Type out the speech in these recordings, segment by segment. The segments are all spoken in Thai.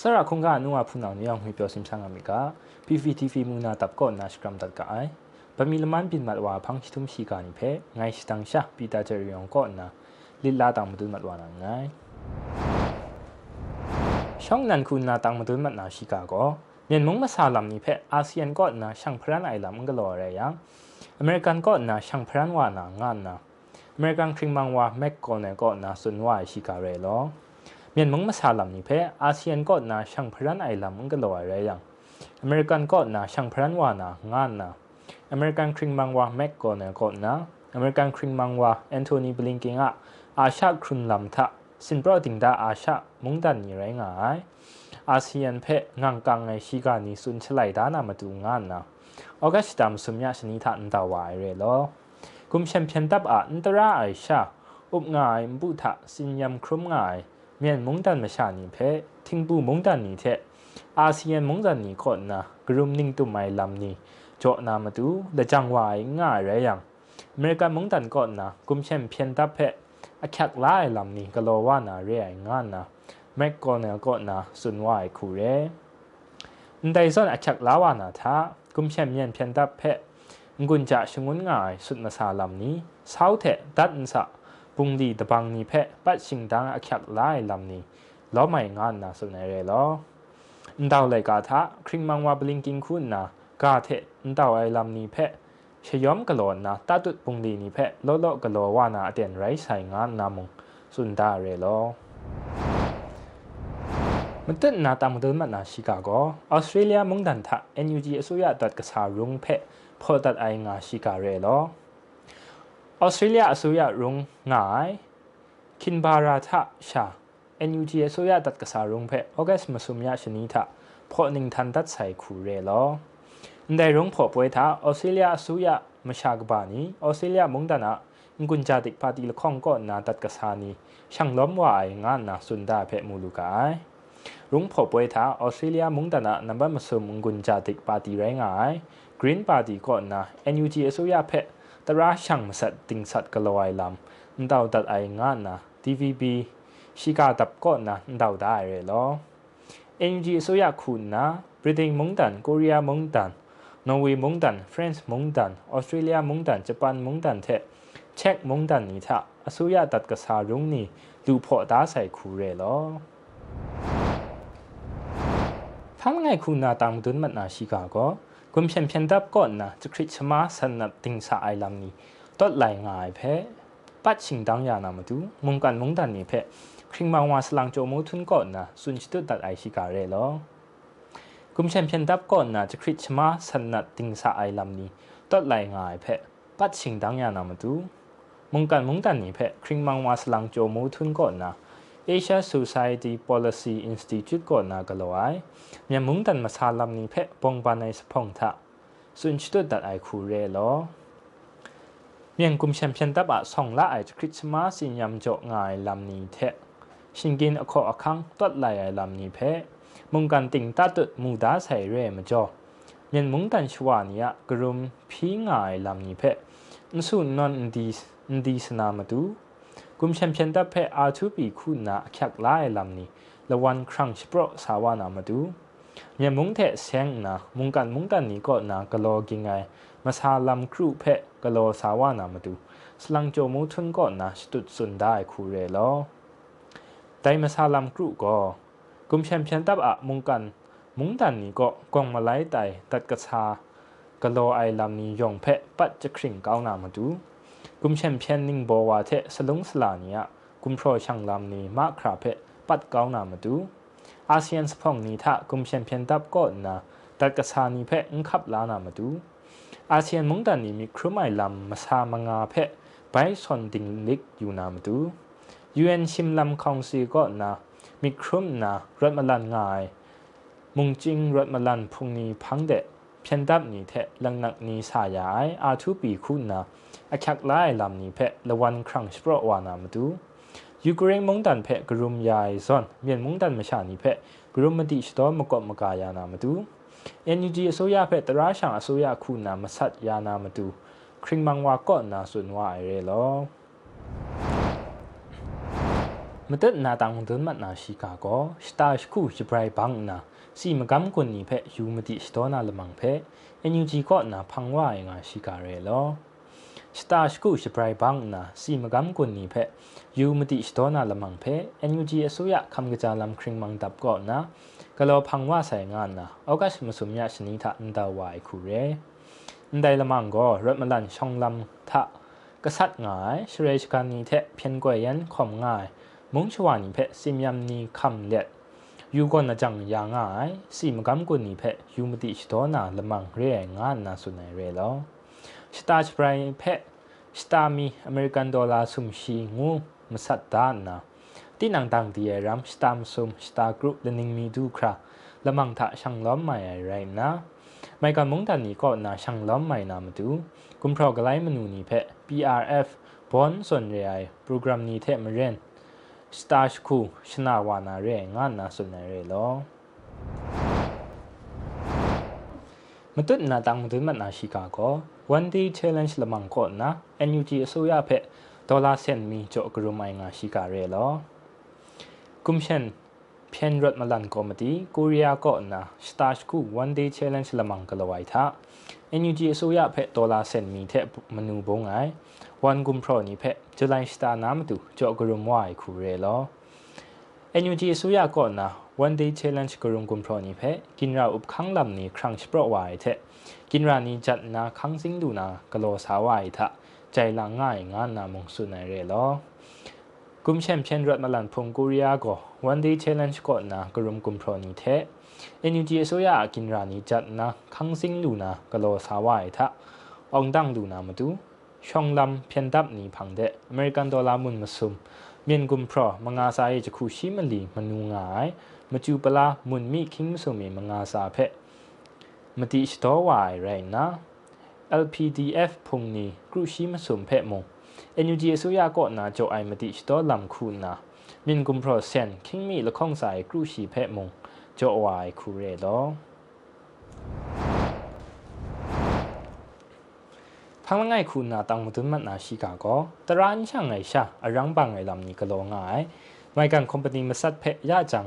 สระคงกานัวพูนาวนี่ยังหุยเปียวซิมซังอเมริกา PVTV มูนาตับก็นนาสกรัมตัดกะไอบะมีละมันปินมัดว่าพังชิทุมชีกานิเพไงสตังชาปีตาเจริยองก็นาลิลลาตังมดุนมัดวานังไงช่องนั้นคุณนาตังมดุนมัดนาชิกาโกเมียนมงมาซาลัมนี่เพอาเซียนก็นาช่างพรันไอลำก็รออะไรยังอเมริกันก็นาช่างพรันว่านางานนาอเมริกันคริงมังว่าแมกโกเนก็นาสุนว่าชิการเรลอเมียนมังมาซาลัมนี่เพอาเซียนก็นาช่างพรันไอลำก็รออะไรยังอเมริกันก็นาช่างพรันว่านางานนาอเมริกันคริงมังว่าแม็กโกเนก็นาอเมริกันคริงมังว่าแอนโทนีบลิงกิงอะอาชาครุนลำทะสินโปรติงดาอาชามุงดันนี่ไรงายอาเซียนเพะงังกังไอชิกานีสุนชไลดานามาดูงานนะออกัสตามสมยาชนิทันตาวายเรโลกุมแชมเปียนตับอันตราไอชาอุบงายบุทะสินยำครุมงาย เมียนมงดันมาชานีเพะทิ้งบูมงดันนี่เทอาเซียนมงดันนี่คนนะกรุมนิ่งตุไม่ลำนี่โจนามาดูเดจังหวายง่ายเรยังอเมริกันมงดันก่อนนะกุมแชมเปียนตับเพะอคักลายลำนี้ก็โลว่านาเรียงานนะแม็กกอนเนลก็นาสุนวายคูเรนได้ส่วนอคักลาวานาท่ากุมเช่นเมเย็นเพียนตับเพะงุนจะชงุนง่ายสุดมาซาลำนี้เศร้าเถดัดนสะ ปุงดีตะบังนี้เพะปัดชิงดังอคักลายลำนี้ล้อไม่งานนาสุนเรลอนดาวเลยกาทะคริงมังวาบลิงกิงคุณนากาเทนดาวไอลำนี้เพะชยอมกะโลนนะตาตุดปุงดีนี่เพะโลโลกะโลว่านาเตียนไรใส่งานนามุงสุนดาเรโลมันตึ้นนาตามเดินมานาชิกาโกออสเตรเลียมงดันทะ NUG อสุยาตัดกษารุงเพะพอตัดไองาชิกาเรโลอ ออสเตรเลียอสุยารุงง่ายคินบาราทะชา NUG อสุยาตัดกษารุงเพะออกัสมาสุมยาชนิทะพอหนึ่งทันตัดใส่คูเรโลได้รุงพอป่วยท้าออสเตรเลียสุยามชากบานีออสเตรเลียมงดานะกุญจาติกปาติละข้องก็นาตัดกษานีช่างล้มวายงานนาสุนดาเพมูลูกายรุงพอป่วยท้าออสเตรเลียมงดานะนับมาสุมกุญจาติกปาติไรงายกรีนปาติก็นา NUG สุยาเพ ตราช่างมาสัตติงสัตกลอยลำนดาวตัดไองานนา TVB ชิกาตับก็นาดาวได้เลยลอ NUG สุยาคุณนะบริเตนมงดันเกาหลีมงดันနော်ဝေမုန်တန်ဖရန့်မုန်တန်ဩစတြေးလျမုန်တန်ဂျပန်မုန်တန်တဲ့ချက်မုန်တန်နီထအစိုးရတတ်ကစားရုံနီလူဖော့သားဆိုင်ခူရဲလောဖမ်းငိုင်ခုနာတမ်ဒွန်းမတ်နာရှိကာကော กุมเชมเพียนดับก่อนนะจะคริชมาสนับติงสาไอลำนี้ตัดไหลง่ายเพปัดชิงดังยานามาดูมุงกันมุงดันนี้เพคริงมาวาสลังโจมูทุนก่อนนะสุนชิตตัดไอชิกาเร่หรอกุมเชมเพียนดับก่อนนะจะคริชมาสนับติงสาไอลำนี้ตัดไหลง่ายเพปัดชิงดังยานามาดูมุงกันมุงดันนี้เพคริงมาวาสลังโจมูทุนก่อนนะ Asia Society Policy Institute ကိုနာကလောအိုင်မြန်မုန်တန်မဆာလမ်နိဖက်ပုံပနိုင်စဖုံသာစွန်ချတုဒတ်အိုင်ခူရဲလောမြန်ကုမ်ချမ်ပီယံတပ်အဆောင်လာအိုင်ခရစ်စမတ်စင်ယမ်ကြောငိုင်လမ်နိထက်ရှင်ကင်အခေါ်အခန်းတွတ်လိုက်အိုင်လမ်နိဖက်မုန်ကန်တင်တတ်မူဒါဆိုင်ရဲမကြောမြန်မုန်တန်ချွာနီယဂရုမ်ဖီငိုင်လမ်နိဖက်အန်ဆုနွန်ဒီဒီစနာမတူ กุมเชมเปียนตับเพะอาทูปีคุณนาขักลายลำนี้ละวันครั้งสปรสาวานามาดูยันมุงเทเสียงนะมุงกันมุงตันนี้ก็นากะโลกิงไงมาซาลำครูเพะกะโลสาวานามาดูสลังโจมูทุนก็นาสตุดสุนได้คูเรลอแต่มาซาลำครูก็กุมแชมเปียนตับอะมุงกันมุงตันนี่ก็กองมาไล่ไตตัดกระชากะโลไอลำนี้ยองเพะปัดจะคริ่งเก้านามาดู กุมแชมเปียนนิงบอว่าเทสลุงสลานียกุมโปรช่างลำนี้มาคราเพะปัดเก้านามาดูอาเซียนสพองนี้ถ้ากุมแชมเปียนตับก็นะตัดกระชานี้เพะอังคับลานามาดูอาเซียนมุงตันนี้มีครุไมลำมาซามางาเพะไปสอนดิงลิกอยู่นามาดู UN ชิมลำคองซีก็นะมีครุ่มนะรถมาลันง่ายมุงจริงรถมาลันพุงนี้พังเดะเพียนดับนี้เทลังนักนี้สายายอาทุปีคุณนะ အချက်လိုက်လမ်နီဖက်လဝန်ခရန့်စပရဝါနာမတူယူကရိန်းမုန်တန်ဖက်ဂရုမယာယဇွန်မြန်မုန်တန်မရှာနီဖက်ဂရုမတိစတော်မကော့မကာယာနာမတူ NUG အစိုးရဖက်တရာရှောင်အစိုးရခုနာမဆတ်ယာနာမတူခရင်မန်ဝါကော့နာဆွန်ဝါရဲလောမတက်နာတောင်ဒွန်မတ်နာရှိကာကောစတာရှ်ခုစပရိုင်ဘန်နာစီမကမ်ကွန်နီဖက်ယူမတိစတော်နာလမန်ဖက် NUG ကော့နာဖန်ဝါငါရှိကာရဲလော สตาร์สกูสปรายบังนะสีมกำกุนนี้เพยูมติสโตอนาละมังเพเอ็นยูจีเอสุยะคำกระจาลำคริงมังดับก่อนนะกะโลพังว่าใส่งานนะเอากาสมสมยาชนิดอันดาวายคูเรอันใดละมังก็รถมันลันช่องลำทะกษัตริย์ง่ายชเรชการนี้เทเพียนกวยยันข่มง่าย มุงชวานิเพสิมยำนี้คำเล็ดยูกอนจังยาง่ายสีมกำกุนนี้เพยูมติสโตอนาละมังเรียงานนะสุนัยเรแล้ว สตาร์ชไพร์เพะสตามีอเมริกันดอลลาร์สุมชิงูมสัตดานะที่นางต่างดีรัมสตามสุมสตากรุ๊ปเลนิงมีดูคราละมังทะช่างล้อมใหม่อะไรนะไม่กันมุงตันี้ก็นาช่างล้อมใหม่นามาดูกุมพรอกไลมนูนีเพะ PRF บอนส่วนเรียโปรแกรมนี้เทมเรนสตาร์ชคูชนาวานาเรงานนาส่วนเรลอ မတွတ်နာတောင်သွင်းမနာရှိကာကော one day challenge လမန်ကောနာ NUG အစိုးရဖက်ဒေါ်လာဆန်မီကြော့ဂရုမိုင်ငါရှိကာရဲလောကွန်ရှင်ဖျန်ရတ်မလန်ကောမတီကိုရီးယားကောနာစတာရှ်ကူ one day challenge လမန်ကလဝိုင်သာ NUG အစိုးရဖက်ဒေါ်လာဆန်မီထက်မနူဘုံငိုင် one gum pro နိဖက်ဇူလိုင်စတာနာမတူကြော့ဂရုမွိုင်ခူရဲလော NUG အစိုးရကောနာ วันเพจุลัยสตาร์น้ำตุจอกรุมวายคูเรลอเอ็นยูจีสุยะก็นะวันเดย์เชลเลนจ์กรุมกุมพรนี่เพกินราอุบคังลำนี้ครั้งสปรวายเทกินรานี้จัดนาคังสิงดูนากโลสาวายทะใจลังง่ายงานนามงสุนัยเรลอกุมแชมเชนรัฐมาลันพงกุริยาก็วันเดีเชลเลนจ์ก็นะกรุมกุมพรนีเทเอ็นยูจีโซยากินรานีจัดนะคังซิงลูนากโลสาวายทะองดังดูนามาดูช่องลำเพียนดับนีพังเดอเมริกันดอลลาร์มุนมาซุมเมียนกุมพรมังอาซาเอจะคูชิมันลีมันนูงาย มาจูปลามุนมีคิงมซุมีมังอาซาเพมติสตอวายไรนะ LPDF พงนีกรุชิมซุมเพมง NUG အစိုးရကောနာကြောအိုင်မတိစတော်လမ်ခုနာမြင်ကွန်ပရိုဆန်ခင်းမီလခေါင်ဆိုင်ကရုရှိဖဲမုံကြောဝိုင်ခူရဲလောพังละไงคุณนาตังมุตุนมันนาชิกาก็ตรานช่างไงชาอรังบังไงลำนี้ก็ลงง่ายไม่กันคอมพานีมาสัดเพะยาจัง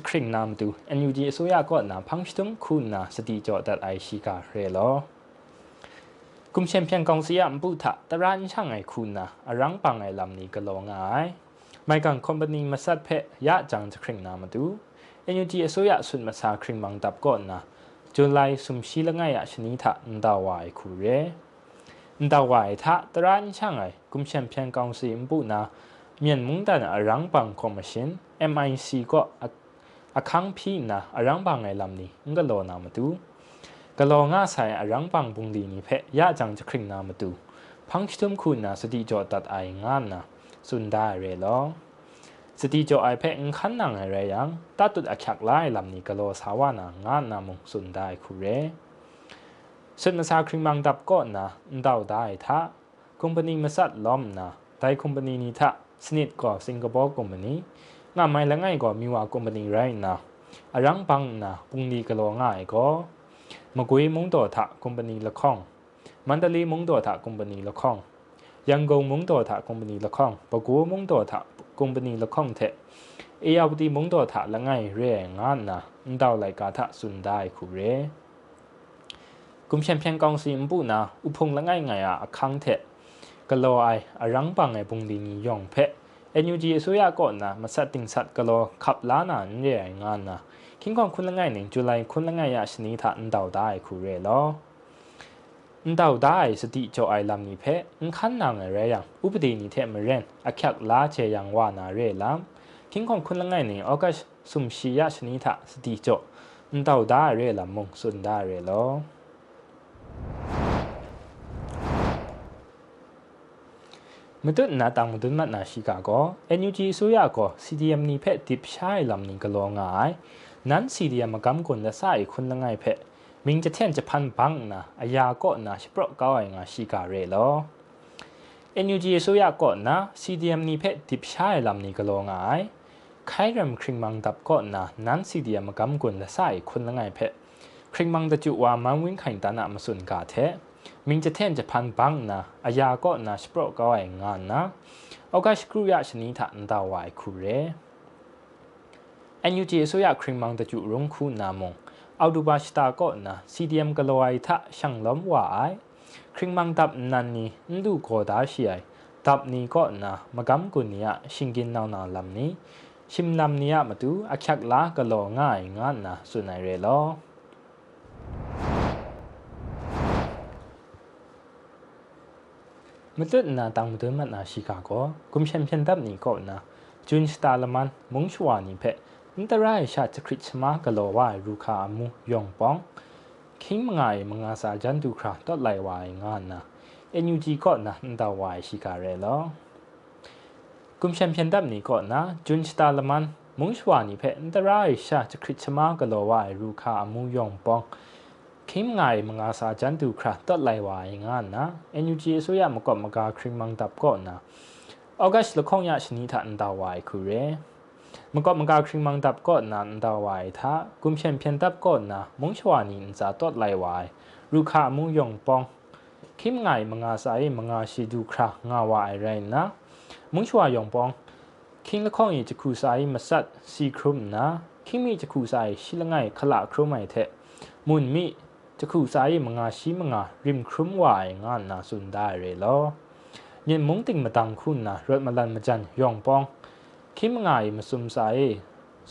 จะคริ่งนามดู NUG สุยาก็นาพังชิตุมคุณนาสติจอดัดไอชิกาเรลอกุมเชมเพียงกองสยามบุตะตรานช่างไงคุณนะอรังปังไงลำนี้ก็ลงง่ายไม่กันคอมพานีมาสัดเพะยะจังจะคริ่งนามาดูเอ็นยูจีสุยาสุดมาซาคริ่งบังดับก่อนนะจุลัยสุมชีละไงอะชนิดะนดาวายคูเรนดาวายทะตรานช่างไงกุมเชมเพียงกองสยามบุนะเมียนมุงดันอรังปังคอมชิน MIC ก็อ คังพีนะอรังปังไงลำนี้งก็โลนามาดูกลองาใส่อรังปังบุงดีนี่เพะยะจังจะคริงนามาดูพังชุมคุณนะสติจอตัดไองานนะสุนได้เรลอสติจอไอเพะขันนังอะไรยังตัดตุดอักขักไล่ลำนี้กโลสาวานางานนามงสุนได้คุเรสุดมาซาคริมังดับก็นะดาวได้ท่าคอมพานีมาสัดล้อมนะได้คอมพานีนี้ท่าสนิทก็สิงคโปร์คอมพานี งาไม่ละง่ายก็มีว่าคอมพานีไรนะอรังปังนะปุ่งดีกโลง่ายก็มกุยมงโตทะคอมพานีละข้องมันดาลีมงโตทะคอมพานีละข้องยังกงมงโตทะคอมพานีละข้องปกัวมงโตทะคอมพานีละข้องเทเอียบดีมงโตทะละง่ายเรงานนะดาวไลกาทะสุนได้คุเรกุมเชมเพียงกองซีมบุนะอุพงละง่ายไงอะคังเทกะโลไออรังปังไอปุ่งดีนียองเพะ NUG အစိုးရကောနာမဆက်တင်ဆတ်ကလောခပ်လာနာညေငါနာคิงกองคุณละไงหนึ่งจุลัยคุณละไงยาชนิดาอันดาวได้คูเรลออันดาวได้สติโจไอลำนี้เพอันขันนางอะไรอย่างอุปดีนี้เทมเรนอักยักลาเจยังว่านาเรลำคิงกองคุณละไงหนึ่งออกัสสุมชียาชนิดาสติโจอันดาวได้เรลำมงสุนได้เรลอ မတွနာတံမတွမနာရှိကာကို NUG ဆိုရကို CDM နိဖက်တိပရှိုင်လမ်နိကလောငိုင်နန် CDM မကမ်ကွန်လဆိုင်ခွန်လငိုင်ဖက်မင်းချတဲ့ဂျပန်ဘန်းနာအယာကောနာစပရကောအိုင်ငါရှိကာရဲလော NUG ဆိုရကိုနာ CDM နိဖက်တိပရှိုင်လမ်နိကလောငိုင်ခိုင်ရမ်ခရင်မန်တပ်ကောနာနန် CDM မကမ်ကွန်လဆိုင်ခွန်လငိုင်ဖက်ခရင်မန်တကျဝါမန်ဝင်းခိုင်တနာမစွန်ကာတဲ့ มิงจะเทนจะพันบังนะอายาก็นะสปรก็ไองานนะเอาการสกรูยาชนิดถันตาวายคูเร่เอ็นยูเจสุยาครีมังตะจุรงคูนามงเอาดูบาชตาก็นะซี CDM กลอยทะช่างล้มว่าไครีมังตับนันนี่ดูโกดาเชียตับนี้ก็นะมากำกุนียชิงกินนานาลำนี้ชิมลำนี้มาดูอักชักลากะลวง่ายงานนะสุนัยเรลอ မတုနာတောင်မတွမနာရှိကာကောကွန်ရှန်ဖြန်တပ်နီကောနာဂျွန်းစတာလမန်မုံချွာနီဖက်အန်တရာရှာချခရစ်ချမကလောဝါရူခာအမှုယောင်ပောင်းခင်းမငါရမငါစာဂျန်တူခရာတော့လိုက်ဝိုင်ငါနာအန်ယူဂျီကောနာအန်တဝိုင်ရှိကာရဲလောကွန်ရှန်ဖြန်တပ်နီကောနာဂျွန်းစတာလမန်မုံချွာနီဖက်အန်တရာရှာချခရစ်ချမကလောဝါရူခာအမှုယောင်ပောင်း คิมไงมงาสาจันดูคราตัดไลวายงานนะเอ็นยูจีสุยามกอมกาคริมมังดับก่อนนะออกัสละคงยาชนิดอันดาวายคูเรมกอมกาคริมมังดับก่อนนะอันดาวายท่ากุมแชมเปียนดับก่อนนะมงชวานี่จะตัดไลวายรูคามูยองปองคิมไงมงาสายมงาชิดูครางาวายไรนะมุงชัวยองปองคิงละข้องอีจะคูไซมาสัดซีครุมนะคิงมีจะคูไซชิละไงขละครุไม่เทมุนมี จะคูไซมงาชิมงาริมครุมวายงานนาสุนได้เรลอยินมุงติงมาตังคุณนะรถมาลันมาจันยองปองคิมงายมาซุมไซ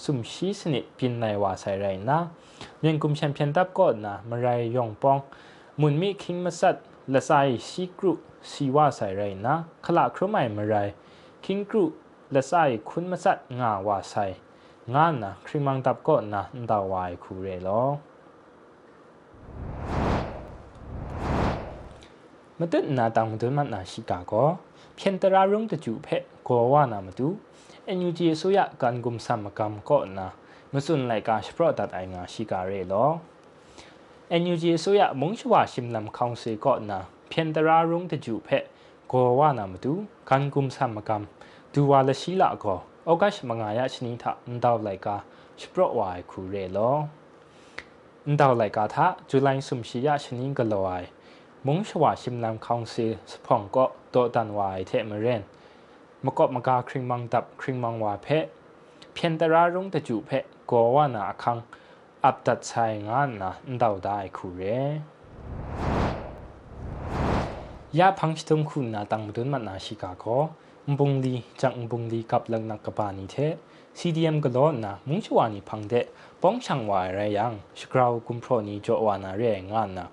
ซุมชีสนิปินในว่าใส่ไรนะเยังกุมแชมเปียนดับก่อนนะมาไรยองปองมุนมีคิงมาสัดละไซซีกรุสีว่าใส่ไรนะขละครุมไม่มาไรคิงกรุและไซคุณมาสัดงาว่าไซงานนะคริมังตับก็นะดาวายคูเรลอ မတက်နာတောင်မတွမနာရှိကာကောဖြန်တရာရုံတကျူဖက်ကိုဝနာမတူအန်ယူဂျီဆိုရကန်ဂုံဆမ်ကမ်ကောနာမစွန်လိုက်ကာစပရဒတ်အိုင်ငါရှိကာရဲလောအန်ယူဂျီဆိုရမုံချဝရှိမလမ်ခေါင်စီကောနာဖြန်တရာရုံတကျူဖက်ကိုဝနာမတူကန်ဂုံဆမ်ကမ်ဒူဝါလရှိလာကောဩဂတ်မငါယချနီထအန်တောက်လိုက်ကာစပရဝိုင်ခူရဲလော นดาวไหลกาทะจุลัยสุมชิยะชนิงกลอยมุงชวาชิมลำคองซีสพองก็โตดันวายเทมเรนมกบมกาคริงมังดับคริงมังวาเพะเพียนตรารุ่งตะจูเพะกัวว่านาคังอับตัดใช้งานนะนดาวได้คูเรยาพังชิตมคุณนาตังมุดมันนาชิกาโกมบุงลีจังมบุงลีกับลังนักกบานิเท CDM ก็ลอนนะมุ่งชวานีพังเดป้องช่างวายไรยังสกราวกุมพรนีโจวานาเรงานนะ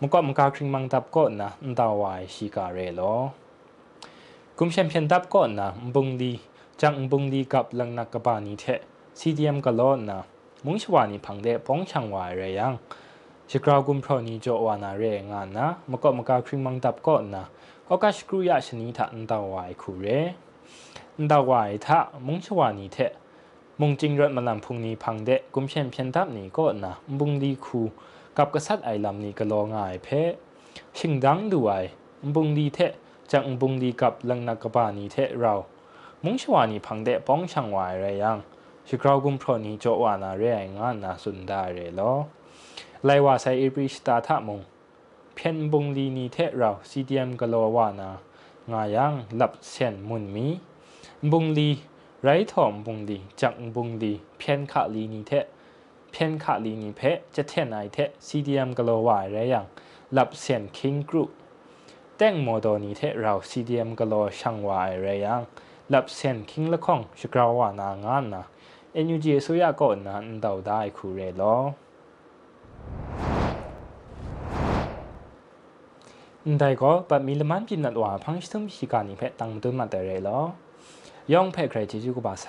มุกมกาคริงมังตับก็นะดาวายชิกาเรโลกุมแชมเปียนตับก็นะบุงลีจังบุงลีกับลังนักกบานีเท CDM ก็ลอนนะมุ่งชวานีพังเดป้องช่างวายไรยังสกราวกุมพรนีโจวานาเรงานนะมุกมกาคริงมังตับก็นะโอกาสกรุยาชนิดอันดาวายคูเรดาวายทะมุ่งชวานีเท มุงจิงรถมาลำพุงนี้พังเดะกุมเชนเพียนทับนี้ก็นะบุงดีคูกับกษัตริย์ไอลำนี้ก็ลองายเพชิงดังด้วยบุงดีเทะจังบุงดีกับลังนักบานีเทะเรา มุงชวานีพังเดะป้องช่างวายไรยังชิกราวกุมพรนี้โจวานาเรงานนาสุนดาเรลอไลว่าไซอิบริสตาทะมงเพียนบุงดีนีเทะเราซีเดีเอ็มก็ลวานางายังหลับเสียนมุนมีบุงลี ไรถอมบุงดีจังบุงดีเพียนขาลีนีเทะเพียนขาลีนีเพะจะเทนไอเทะซีดีเอ็มกโลวายไรอยังหลับเสียนคิงกรุแต่งโมโดนีเทะเราซีดีเอ็มกโลช่างวายไรอยังหลับเสียนคิงละข้องชกราวานางานนะเอ็นยูจีสุยาก่อนนั้นเดาได้คูเรลอได้ก็ปัดมีละมันพินัดว่าพังชิมพิการนี่เพตังตุนมาแต่เรลอ ยองเพใครจีจูกุบาไซ